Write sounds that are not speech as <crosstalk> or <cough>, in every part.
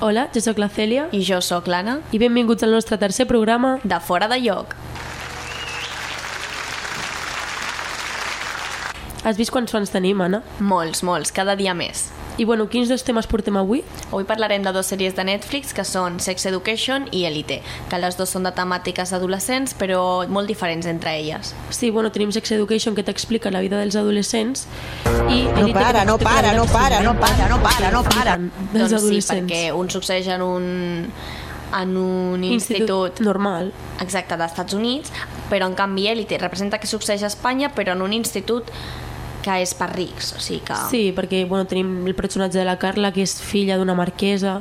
Hola, jo sóc la Cèlia I jo sóc l'Anna, i benvinguts al nostre tercer programa. de Fora de Lloc. Has vist quants fans tenim, Anna? Molts, molts, cada dia més. I bueno, quins dos temes portem avui? Avui parlarem de dues sèries de Netflix que són Sex Education i Elite, que les dues són de temàtiques adolescents però molt diferents entre elles. Sí, bueno, tenim Sex Education que t'explica la vida dels adolescents i... No Elite, que para, no para, no para, no para, no para, no para. Dels doncs sí, perquè un succeeix en un, en un Institut institut normal. exacte d'Estats Units, però en canvi Elite representa que succeeix a Espanya però en un institut que és per rics, o sigui que... Sí, perquè bueno, tenim el personatge de la Carla, que és filla d'una marquesa.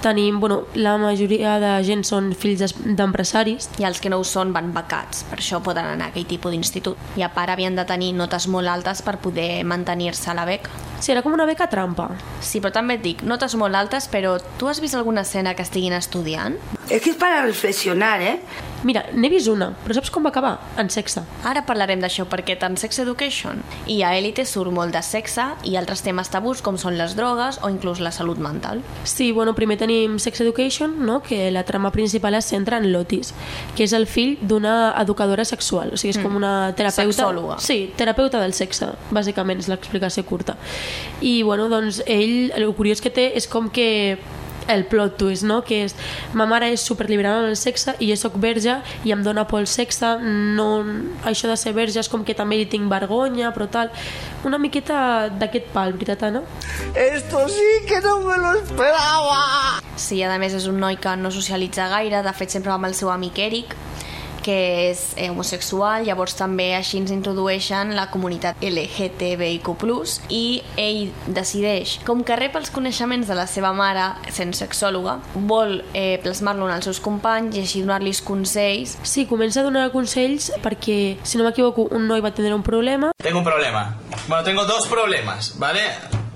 Tenim, bueno, la majoria de gent són fills d'empresaris. i els que no ho són van becats, per això poden anar a aquell tipus d'institut. I a part havien de tenir notes molt altes per poder mantenir-se a la beca. Sí, era com una beca trampa. Sí, però també et dic, notes molt altes, però tu has vist alguna escena que estiguin estudiant? Es que es para reflexionar, ¿eh? Mira, n'he vist una, però saps com va acabar? En sexe. Ara parlarem d'això perquè tant Sex Education i a Elite surt molt de sexe i altres temes tabús com són les drogues o inclús la salut mental. Sí, bueno, primer tenim Sex Education, no? que la trama principal es centra en Lotis, que és el fill d'una educadora sexual, o sigui, és com una terapeuta... Sexòloga. Sí, terapeuta del sexe, bàsicament, és l'explicació curta. I, bueno, doncs, ell, el curiós que té és com que el plot twist, no? que és ma mare és superliberal en el sexe i jo sóc verge i em dona por el sexe no, això de ser verge és com que també li tinc vergonya però tal, una miqueta d'aquest pal, veritat Anna? Esto sí que no me lo esperaba. Sí, a més és un noi que no socialitza gaire, de fet sempre va amb el seu amic Eric, que és eh, homosexual, llavors també així ens introdueixen la comunitat LGTBIQ+, i ell decideix, com que rep els coneixements de la seva mare, sent sexòloga, vol eh, plasmar-lo en els seus companys i així donar-los consells. Sí, comença a donar consells perquè, si no m'equivoco, un noi va tenir un problema Tengo un problema. Bueno, tengo dos problemas, ¿vale?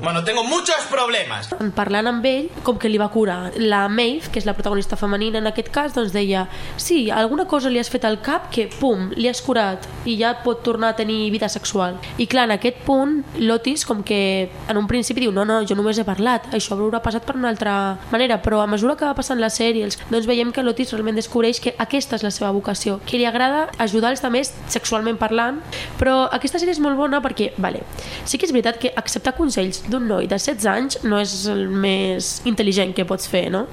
Bueno, tengo muchos problemas. en parlant amb ell, com que li va curar. La Maeve, que és la protagonista femenina en aquest cas, doncs deia sí, alguna cosa li has fet al cap que, pum, li has curat i ja pot tornar a tenir vida sexual. I clar, en aquest punt, l'Otis, com que en un principi diu no, no, jo només he parlat, això haurà passat per una altra manera, però a mesura que va passant la sèrie, doncs veiem que l'Otis realment descobreix que aquesta és la seva vocació, que li agrada ajudar els altres sexualment parlant, però aquesta sèrie és molt bona perquè, vale, sí que és veritat que acceptar consells d'un noi de 16 anys no és el més intel·ligent que pots fer, no?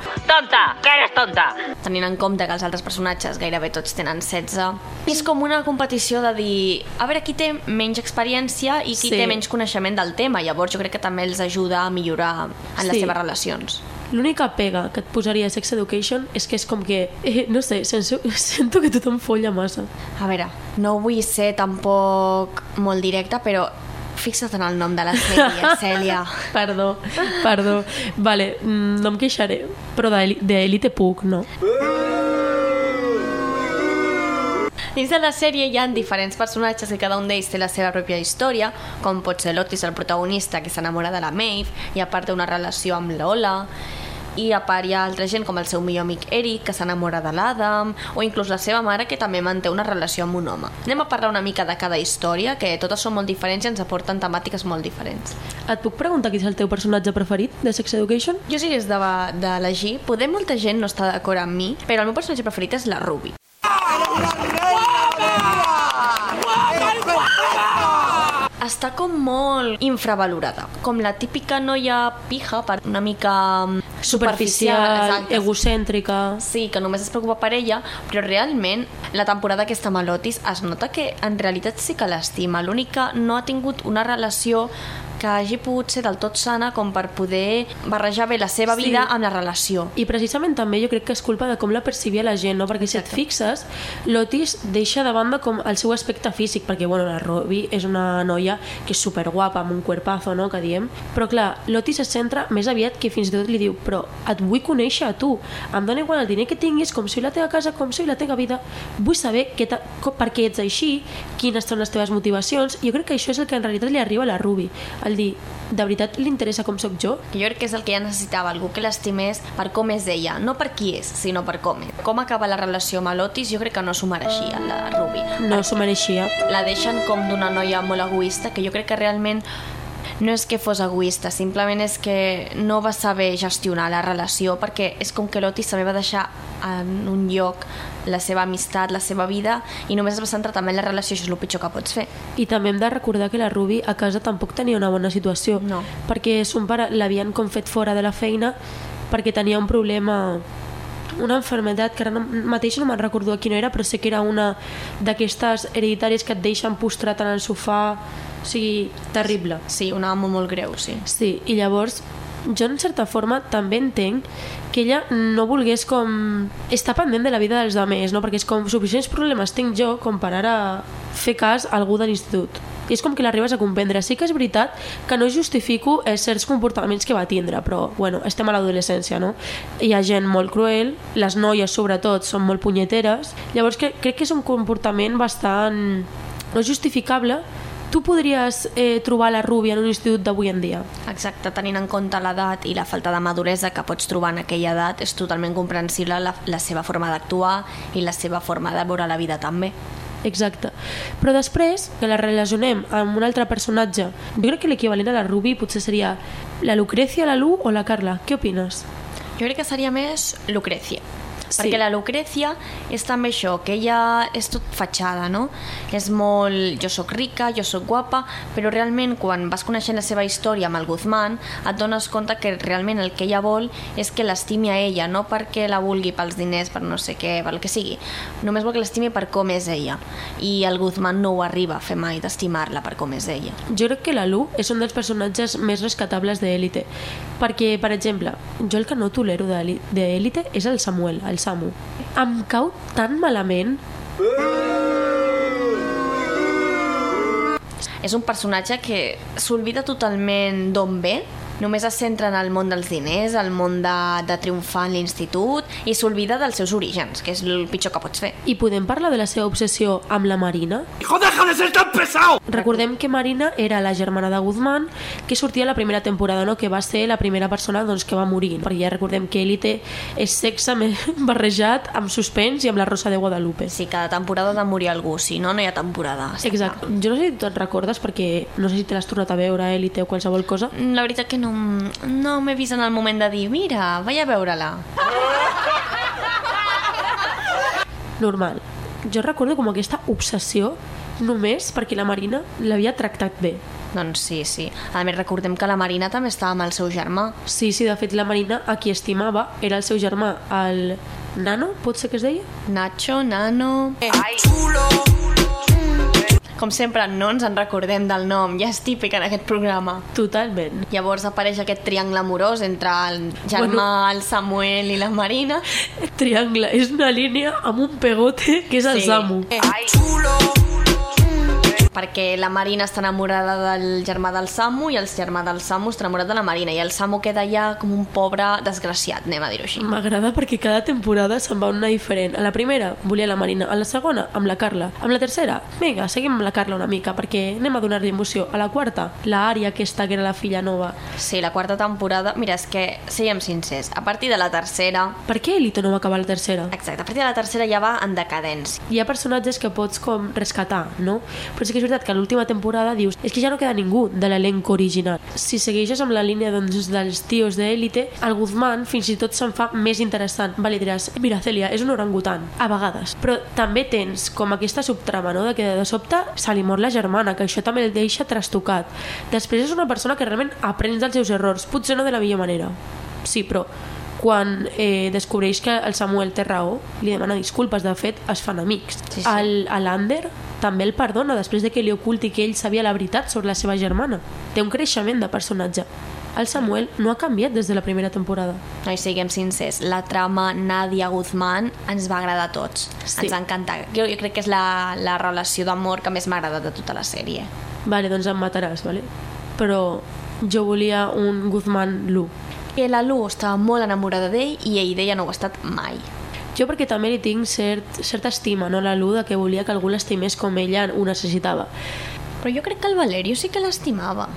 tenint en compte que els altres personatges gairebé tots tenen 16. És com una competició de dir a veure qui té menys experiència i qui Sí. té menys coneixement del tema. Llavors jo crec que també els ajuda a millorar en les Sí. seves relacions. L'única pega que et posaria a Sex Education és que és com que, eh, no sé, sento, <laughs> sento que tothom folla massa. A veure, no vull ser tampoc molt directa, però fixa't en el nom de la sèrie, <laughs> Cèlia. Perdó, perdó. Vale, mm, no em queixaré, però d'Eli- d'Elite puc, no? Dins de la sèrie hi ha diferents personatges que cada un d'ells té la seva pròpia història, com pot ser l'Otis, el protagonista, que s'enamora de la Maeve, i a part té una relació amb l'Ola, i a part hi ha altra gent com el seu millor amic Eric, que s'enamora de l'Adam, o inclús la seva mare, que també manté una relació amb un home. Anem a parlar una mica de cada història, que totes són molt diferents i ens aporten temàtiques molt diferents. Et puc preguntar qui és el teu personatge preferit de Sex Education? Jo si hagués de- d'elegir, poder molta gent no està d'acord amb mi, però el meu personatge preferit és la Ruby. Està com molt infravalorada. Com la típica noia pija, per una mica mm, Superficial, exacte. egocèntrica... Sí, que només es preocupa per ella, però realment la temporada aquesta amb l'Otis es nota que en realitat sí que l'estima. L'únic que no ha tingut una relació que hagi pogut ser del tot sana com per poder barrejar bé la seva Sí. vida amb la relació. I precisament també jo crec que és culpa de com la percibia la gent, no? Perquè si et Exacte. fixes, l'Otis deixa de banda com el seu aspecte físic, perquè bueno, la Ruby és una noia que és superguapa, amb un cuerpazo, no?, que diem. Però clar, l'Otis es centra més aviat que fins i tot li diu però et vull conèixer a tu, em dona igual el diner que tinguis, com soy la teva casa, com soy la teva vida, vull saber que ta- co- per què ets així, quines són les teves motivacions, i jo crec que això és el que en realitat li arriba a la Ruby, el dir, de veritat li interessa com sóc jo? Jo crec que és el que ella necessitava, algú que l'estimés per com és ella, no per qui és, sinó per com és. Com acaba la relació amb l'Otis, jo crec que no s'ho mereixia, la Ruby. No s'ho mereixia. La deixen com d'una noia molt egoista, que jo crec que realment No és que fos egoista, simplement és que no va saber gestionar la relació perquè és com que l'Otis també va deixar en un lloc la seva amistat, la seva vida i només es va centrar també en la relació, això és el pitjor que pots fer. I també hem de recordar que la Ruby a casa tampoc tenia una bona situació, No. perquè son pare l'havien com fet fora de la feina perquè tenia un problema una enfermedad que ara no, mateix no me'n recordo quina era, però sé que era una d'aquestes hereditàries que et deixen postrat en el sofà, o sigui, terrible. Sí, una amo molt greu, sí. Sí, i llavors jo en certa forma també entenc que ella no volgués com estar pendent de la vida dels altres, no? perquè és com suficients problemes tinc jo com per ara fer cas a algú de l'institut. I és com que l'arribes a comprendre. Sí que és veritat que no justifico eh, certs comportaments que va tindre, però bueno, estem a l'adolescència, no? Hi ha gent molt cruel, les noies sobretot són molt punyeteres, llavors que, crec que és un comportament bastant no justificable tu podries eh, trobar la Ruby en un institut d'avui en dia? Exacte, tenint en compte l'edat i la falta de maduresa que pots trobar en aquella edat, és totalment comprensible la, la seva forma d'actuar i la seva forma de veure la vida també. Exacte. Però després, que la relacionem amb un altre personatge, jo crec que l'equivalent a la Ruby potser seria la Lucrecia, la Lu o la Carla. Què opines? Jo crec que seria més Lucrecia. Sí. Perquè la Lucrecia és també això, que ella és tot fatxada, no? És molt... Jo sóc rica, jo sóc guapa, però realment quan vas coneixent la seva història amb el Guzmán et dones compte que realment el que ella vol és que l'estimi a ella, no perquè la vulgui pels diners, per no sé què, pel que sigui. Només vol que l'estimi per com és ella. I el Guzmán no ho arriba a fer mai, d'estimar-la per com és ella. Jo crec que la Lu és un dels personatges més rescatables d'Elite. Perquè, per exemple, jo el que no tolero d'Eli- d'Elite és el Samuel, el Samu. Em cau tan malament És un personatge que s'olvida totalment d'on ve, només es centra en el món dels diners, el món de, de triomfar en l'institut i s'olvida dels seus orígens, que és el pitjor que pots fer. i podem parlar de la seva obsessió amb la Marina? ¡Hijo, deja de ser tan pesado! Recordem que Marina era la germana de Guzmán que sortia a la primera temporada, no? que va ser la primera persona doncs, que va morir, perquè ja recordem que Elite és sexe <laughs> barrejat amb suspens i amb la Rosa de Guadalupe. Sí, cada temporada ha de morir algú, si no, no hi ha temporada. Exacte. Jo no sé si tu et recordes, perquè no sé si te l'has tornat a veure, Elite o qualsevol cosa. La veritat que no, no m'he vist en el moment de dir mira, vaig a veure-la. Normal. Jo recordo com aquesta obsessió només perquè la Marina l'havia tractat bé. Doncs sí, sí. A més, recordem que la Marina també estava amb el seu germà. Sí, sí, de fet la Marina a qui estimava era el seu germà, el Nano, pot ser que es deia? Nacho, Nano... Com sempre, no ens en recordem del nom, ja és típic en aquest programa. Totalment. Llavors apareix aquest triangle amorós entre el germà, Bueno. el Samuel i la Marina. Triangle, és una línia amb un pegote que és el Sí. Samu. Perquè la Marina està enamorada del germà del Samu i el germà del Samu està enamorat de la Marina i el Samu queda ja com un pobre desgraciat, anem a dir-ho així. M'agrada perquè cada temporada se'n va una diferent. A la primera volia la Marina, a la segona amb la Carla, amb la tercera, vinga, seguim amb la Carla una mica perquè anem a donar-li emoció. A la quarta, la Ària aquesta que era la filla nova. Sí, la quarta temporada... Mira, és que, siguem sincers, a partir de la tercera... Per què Elito no va acabar la tercera? Exacte, a partir de la tercera ja va en decadència. Hi ha personatges que pots com rescatar, no? Però sí que és veritat que l'última temporada dius és que ja no queda ningú de l'elenc original. Si segueixes amb la línia doncs, dels tios d'Elite, el Guzmán fins i tot se'n fa més interessant. Vale, diràs, mira, Celia, és un orangutan, a vegades. Però també tens com aquesta subtrama, no?, de que de sobte se li mor la germana, que això també el deixa trastocat. Després és una persona que realment aprens dels seus errors, potser no de la millor manera. Sí, però quan eh, descobreix que el Samuel té raó, li demana disculpes, de fet, es fan amics. Sí, sí. El, a l'Ander també el perdona després de que li oculti que ell sabia la veritat sobre la seva germana. Té un creixement de personatge. El Samuel no ha canviat des de la primera temporada. No hi siguem sincers, la trama Nadia Guzmán ens va agradar a tots. Sí. Ens encanta. Jo, jo crec que és la, la relació d'amor que més m'ha agradat de tota la sèrie. Vale, doncs em mataràs, vale? Però jo volia un Guzmán Lu. I la Lu estava molt enamorada d'ell i ell d'ella no ho ha estat mai. Jo perquè també li tinc cert, certa estima, no? La Lu, de que volia que algú l'estimés com ella ho necessitava. Però jo crec que el Valerio sí que l'estimava.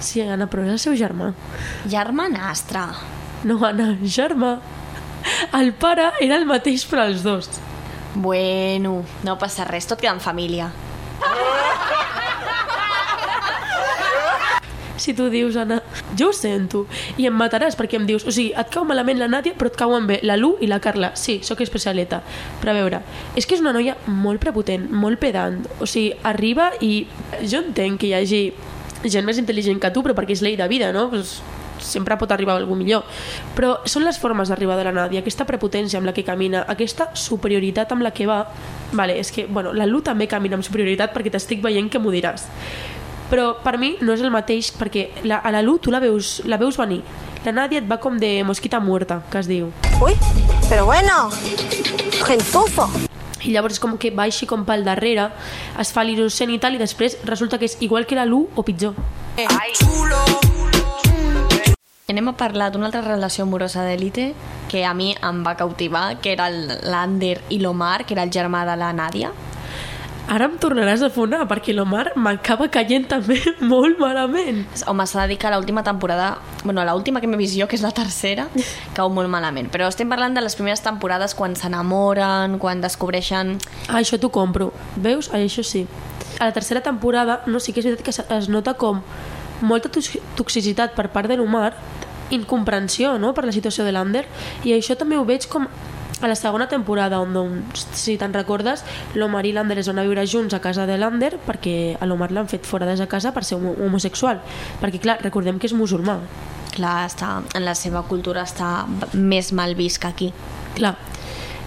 Sí, Anna, però és el seu germà. Germanastre. No, Anna, germà. El pare era el mateix per als dos. Bueno, no passa res, tot queda en família. Si tu dius, Anna, jo ho sento, i em mataràs perquè em dius, o sigui, et cau malament la Nàdia, però et cauen bé la Lu i la Carla. Sí, sóc especialeta. Però a veure, és que és una noia molt prepotent, molt pedant. O sigui, arriba i jo entenc que hi hagi gent més intel·ligent que tu, però perquè és llei de vida, no? Pues, sempre pot arribar algú millor. Però són les formes d'arribar de la Nàdia, aquesta prepotència amb la que camina, aquesta superioritat amb la que va... Vale, és que, bueno, la Lu també camina amb superioritat perquè t'estic veient que m'ho diràs. Però per mi no és el mateix perquè la, a la Lu tu la veus, la veus venir. La Nàdia et va com de mosquita muerta, que es diu. Uy, pero bueno, gentuzo. I llavors és com que va així com pel darrere, es fa l'innocent i tal, i després resulta que és igual que la Lu o pitjor. Anem a parlar d'una altra relació amorosa d'élite que a mi em va cautivar, que era el- l'Ander i l'Omar, que era el germà de la Nàdia. Ara em tornaràs a fonar, perquè l'Omar m'acaba caient també <laughs> molt malament. Home, s'ha de dir que l'última temporada, bueno, l'última que m'he vist jo, que és la tercera, cau molt malament. Però estem parlant de les primeres temporades quan s'enamoren, quan descobreixen... Ah, això t'ho compro. Veus? Ah, això sí. A la tercera temporada, no, sí que és veritat que es- nota com molta tox- toxicitat per part de l'Omar, incomprensió no? per la situació de l'Ander, i això també ho veig com a la segona temporada, on, doncs, si te'n recordes, l'Omar i l'Ander es van a viure junts a casa de l'Ander perquè a l'Omar l'han fet fora de casa per ser homo- homosexual. Perquè, clar, recordem que és musulmà. Clar, està, en la seva cultura està més mal vist que aquí. Clar.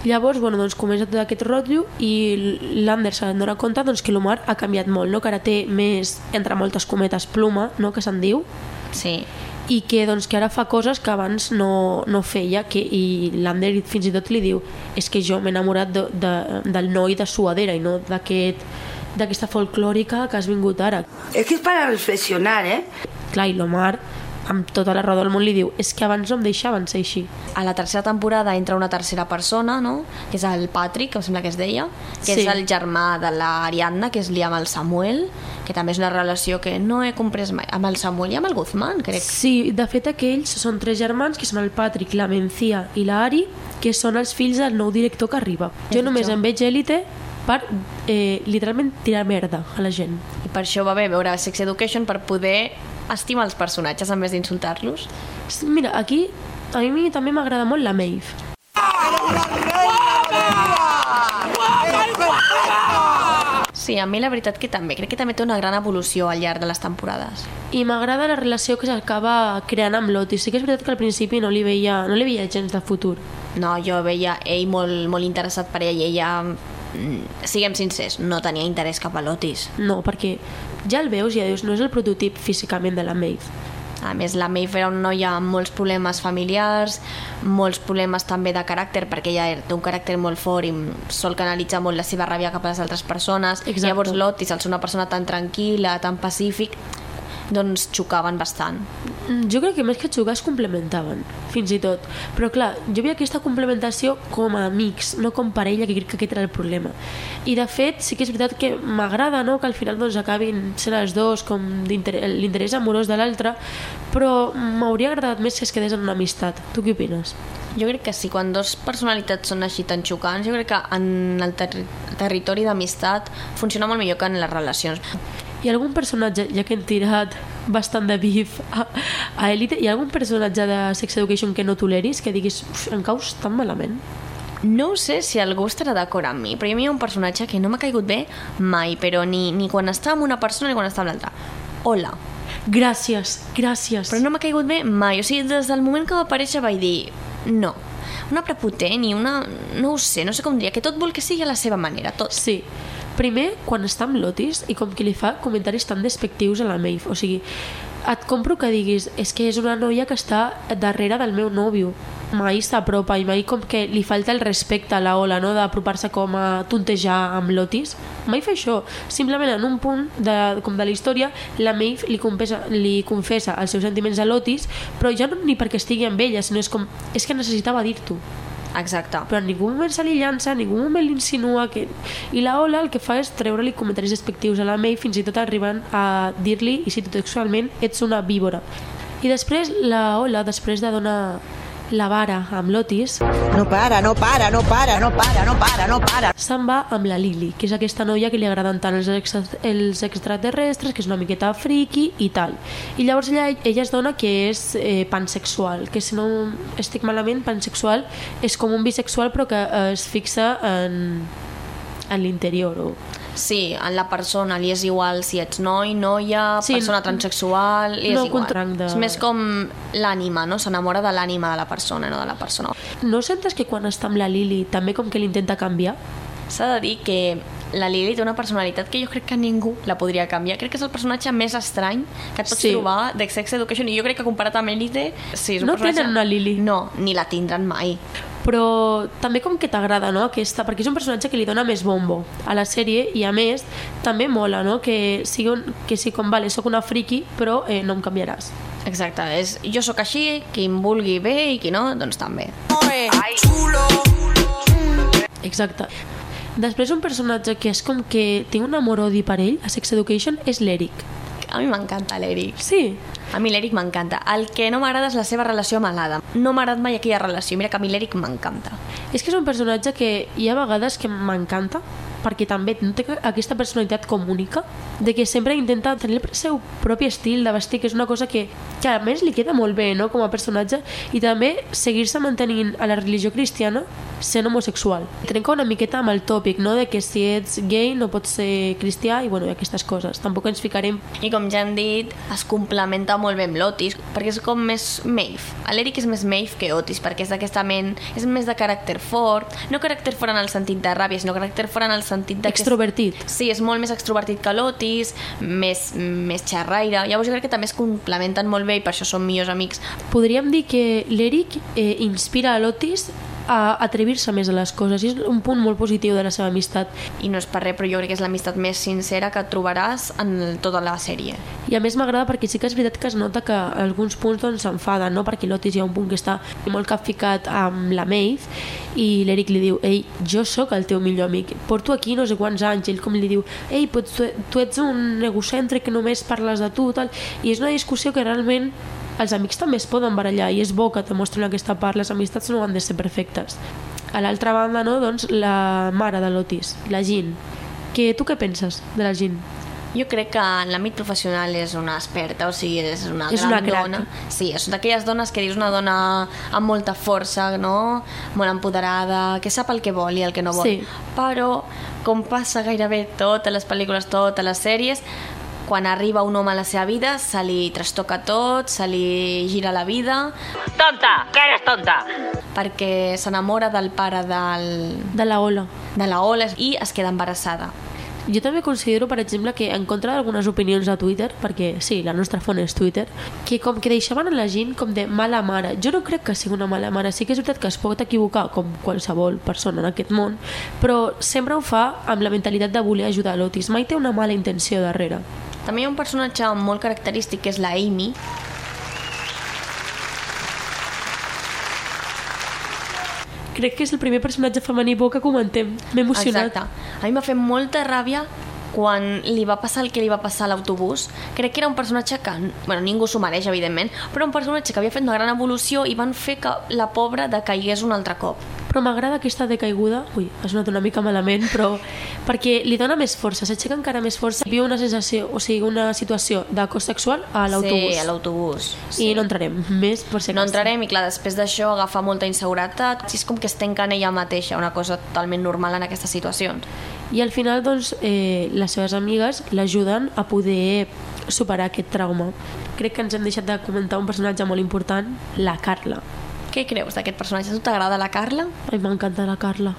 Llavors, bueno, doncs comença tot aquest rotllo i l'Ander se'n dona compte doncs, que l'Omar ha canviat molt, no? que ara té més, entre moltes cometes, pluma, no? que se'n diu, Sí. I que, doncs, que ara fa coses que abans no, no feia que, i l'Ander fins i tot li diu és que jo m'he enamorat de, de, del noi de suadera i no d'aquest d'aquesta folclòrica que has vingut ara. Es que es para reflexionar, ¿eh? Clar, i l'Omar, amb tota la raó del món, li diu és que abans no em deixaven ser així. A la tercera temporada entra una tercera persona, no? que és el Patrick, que em sembla que es deia, que Sí. és el germà de l'Ariadna, que és li amb el Samuel, que també és una relació que no he comprès mai. Amb el Samuel i amb el Guzmán, crec. Sí, de fet aquells són tres germans que són el Patrick, la Mencía i la Ari, que són els fills del nou director que arriba. Jo només em veig élite per eh, literalment tirar merda a la gent. I per això va bé veure Sex Education per poder estimar els personatges en vez d'insultar-los. Mira, aquí a mi també m'agrada molt la Maeve. Sí, a mi la veritat que també. Crec que també té una gran evolució al llarg de les temporades. I m'agrada la relació que s'acaba creant amb Lottie. Sí que és veritat que al principi no li veia, no li veia gens de futur. No, jo veia ell molt, molt interessat per ella i ella, mm, siguem sincers, no tenia interès cap a l'Otis. No, perquè ja el veus i ja dius, no és el prototip físicament de la Maeve. A més, la Maeve era una noia amb molts problemes familiars, molts problemes també de caràcter, perquè ella té un caràcter molt fort i sol canalitzar molt la seva ràbia cap a les altres persones. Exacte. Llavors l'Otis, al ser una persona tan tranquil·la, tan pacífic, doncs xocaven bastant. Mm, Jo crec que més que jugar es complementaven, fins i tot. Però clar, jo veia aquesta complementació com a amics, no com parella, que crec que aquest era el problema. I de fet, sí que és veritat que m'agrada no? que al final doncs, acabin sent els dos com l'interès amorós de l'altre, però m'hauria agradat més que es quedés en una amistat. Tu què opines? Jo crec que sí, quan dos personalitats són així tan xocants, jo crec que en el ter territori d'amistat funciona molt millor que en les relacions. Hi ha algun personatge, ja que hem tirat bastant de bif a, a Elite, hi ha algun personatge de Sex Education que no toleris, que diguis, "Uf, em caus tan malament? No sé si algú estarà d'acord amb mi, però a mi hi ha un personatge que no m'ha caigut bé mai, però ni, ni quan està amb una persona ni quan està amb l'altra. Hola. Gràcies, gràcies. Però no m'ha caigut bé mai. O sigui, des del moment que va aparèixer vaig dir no. Una prepotent i una... No ho sé, no sé com diria, que tot vol que sigui a la seva manera, tot. Sí. Primer, quan està amb l'Otis i com que li fa comentaris tan despectius a la Maeve. O sigui, et compro que diguis és que és una noia que està darrere del meu nòvio. Mai s'apropa i mai com que li falta el respecte a la Ola, no? d'apropar-se com a tontejar amb l'Otis. Mai fa això. Simplement en un punt de, com de la història, la Maeve li confessa, li confessa els seus sentiments a l'Otis, però ja no ni perquè estigui amb ella, sinó és com, és que necessitava dir-t'ho Exacte. però en ningú moment se li llança, en ningú moment li insinua que... I la Ola el que fa és treure-li comentaris despectius a la May fins i tot arribant a dir-li, i cito textualment, ets una víbora. I després la Ola, després de donar la vara amb l'Otis, No para, no para, no para, no para, no para, no para. se'n va amb la Lily, que és aquesta noia que li agraden tant els, ex els extraterrestres, que és una miqueta friki i tal. I llavors ella, ella es dona que és eh, pansexual, que si no estic malament, pansexual és com un bisexual però que eh, es fixa en, en l'interior. O... Sí, en la persona li és igual si ets noi, noia, Sí, persona transexual, li és no igual. de- És més com l'ànima, no? S'enamora de l'ànima de la persona, no de la persona. No sentes que quan està amb la Lily també com que l'intenta canviar? S'ha de dir que la Lily té una personalitat que jo crec que ningú la podria canviar. Crec que és el personatge més estrany que et pots Sí. trobar de Sex Education i jo crec que comparat amb Elite... Sí, és un No personatge... tenen una Lily. No, ni la tindran mai. Però també com que t'agrada no? aquesta, perquè és un personatge que li dona més bombo a la sèrie i a més també mola no? que sigui, un, que sigui com vale, sóc una friki però eh, no em canviaràs Exacte, és, jo sóc així, qui em vulgui bé i qui no, doncs també. exacte després un personatge que és com que tinc un amor-odi per ell a Sex Education és l'Eric A mi m'encanta l'Eric. sí, A mi l'Eric m'encanta. El que no m'agrada és la seva relació amb l'Adam. No m'ha agradat mai aquella relació. Mira que a mi l'Eric m'encanta. és que és un personatge que hi ha vegades que m'encanta perquè també té aquesta personalitat com única de que sempre intenta tenir el seu propi estil de vestir, que és una cosa que, que a més li queda molt bé no? com a personatge i també seguir-se mantenint a la religió cristiana sent homosexual. Trenca una miqueta amb el tòpic no? de que si ets gay no pots ser cristià i, bueno, aquestes coses. Tampoc ens ficarem... I com ja hem dit, es complementa molt bé amb l'Otis, perquè és com més Maeve. L'Eric és més Maeve que Otis, perquè és d'aquesta ment, és més de caràcter fort, no caràcter fort en el sentit de ràbia, sinó caràcter fort en el sentit de... que és- Extrovertit. Sí, és molt més extrovertit que l'Otis, més, més xerraire. Llavors jo crec que també es complementen molt bé i per això són millors amics. Podríem dir que l'Eric eh, inspira a l'Otis a atrevir-se més a les coses i és un punt molt positiu de la seva amistat I no és per res, però jo crec que és l'amistat més sincera que trobaràs en tota la sèrie. i a més m'agrada perquè sí que és veritat que es nota que alguns punts doncs s'enfaden no? perquè l'Otis hi ha un punt que està molt capficat amb la Maeve i l'Eric li diu ei, jo sóc el teu millor amic porto aquí no sé quants anys i ell com li diu ei, però tu, tu ets un egocèntric que només parles de tu tal. i és una discussió que realment els amics també es poden barallar i és bo que te mostren aquesta part, les amistats no han de ser perfectes a l'altra banda, no, doncs, la mare de l'Otis, la Jean que tu què penses de la Jean? Jo crec que en l'àmbit professional és una experta, o sigui, és una És gran una crac. dona. Sí, és d'aquelles dones que dius una dona amb molta força, no? Molt empoderada, que sap el que vol i el que no vol. Sí. Però, com passa gairebé totes les pel·lícules, totes les sèries, quan arriba un home a la seva vida, se li trastoca tot, se li gira la vida, ¡Tonta! ¿Qué eres tonta? perquè s'enamora del pare del, de la Ola de la Ola i es queda embarassada. Jo també considero, per exemple, que en contra d'algunes opinions de Twitter, perquè sí, la nostra font és Twitter, que com que deixaven a la gent com de mala mare. Jo no crec que sigui una mala mare, sí que és veritat que es pot equivocar com qualsevol persona en aquest món, però sempre ho fa amb la mentalitat de voler ajudar l'Otis. Mai té una mala intenció darrere. També hi ha un personatge molt característic que és la Amy, Crec que és el primer personatge femení bo que comentem. M'he emocionat. Exacte. A mi m'ha fet molta ràbia quan li va passar el que li va passar a l'autobús. Crec que era un personatge que, bueno, ningú s'ho mereix, evidentment, però un personatge que havia fet una gran evolució i van fer que la pobra decaigués un altre cop. Però m'agrada aquesta decaiguda, ui, ha sonat una mica malament, però perquè li dona més força, s'aixeca encara més força, viu una sensació, o sigui, una situació d'acos sexual a l'autobús. Sí, a l'autobús. I no entrarem més, per si No acaso. entrarem i clar, després d'això agafa molta inseguretat, és com que es tanca en ella mateixa, una cosa totalment normal en aquestes situacions. I al final, doncs, eh, les seves amigues l'ajuden a poder superar aquest trauma. Crec que ens hem deixat de comentar un personatge molt important, la Carla. Què creus d'aquest personatge? Tu t'agrada la Carla? Ai, m'encanta la Carla.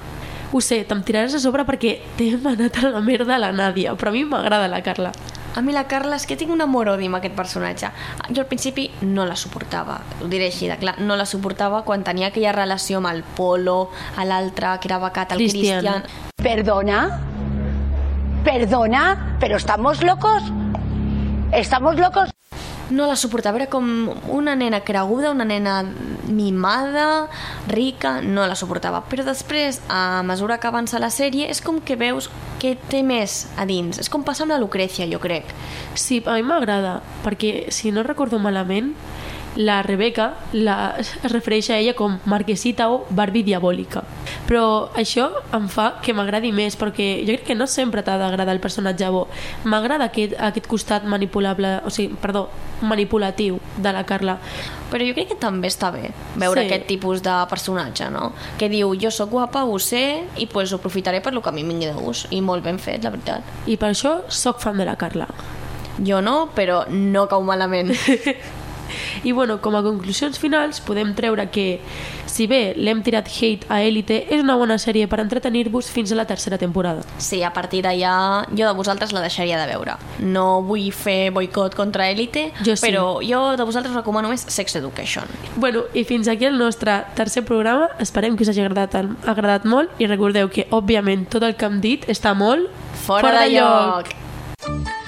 Ho sé, te'm tiraràs a sobre perquè t'he manat a la merda la Nàdia, però a mi m'agrada la Carla. A mi la Carla és que tinc un amor-odi amb aquest personatge. Jo al principi no la suportava, ho diré així de clar, no la suportava quan tenia aquella relació amb el Polo, a l'altre que era becat, el Cristian. Cristian. ¿Perdona? ¿Perdona? ¿Pero estamos locos? ¿Estamos locos? No la suportava, era com una nena creguda, una nena mimada, rica, no la suportava. Però després, a mesura que avança la sèrie, és com que veus que té més a dins. És com passar amb la Lucrecia, jo crec. Sí, a mi m'agrada, perquè si no recordo malament, la Rebeca la, es refereix a ella com Marquesita o Barbie diabòlica. Però això em fa que m'agradi més, perquè jo crec que no sempre t'ha d'agradar el personatge bo. M'agrada aquest, aquest costat manipulable, o sigui, perdó, manipulatiu de la Carla. Però jo crec que també està bé veure Sí. aquest tipus de personatge, no? Que diu, jo sóc guapa, ho sé, i pues ho aprofitaré per lo que a mi em vingui de gust. I molt ben fet, la veritat. I per això sóc fan de la Carla. Jo no, però no cau malament. <laughs> I bueno, com a conclusions finals podem treure que si bé l'hem tirat hate a Élite és una bona sèrie per entretenir-vos fins a la tercera temporada. Sí, a partir d'allà jo de vosaltres la deixaria de veure. No vull fer boicot contra Elite, Jo sí. però jo de vosaltres recomano més Sex Education. Bueno, i fins aquí el nostre tercer programa. Esperem que us hagi agradat, agradat molt i recordeu que, òbviament, tot el que hem dit està molt Fora, de lloc!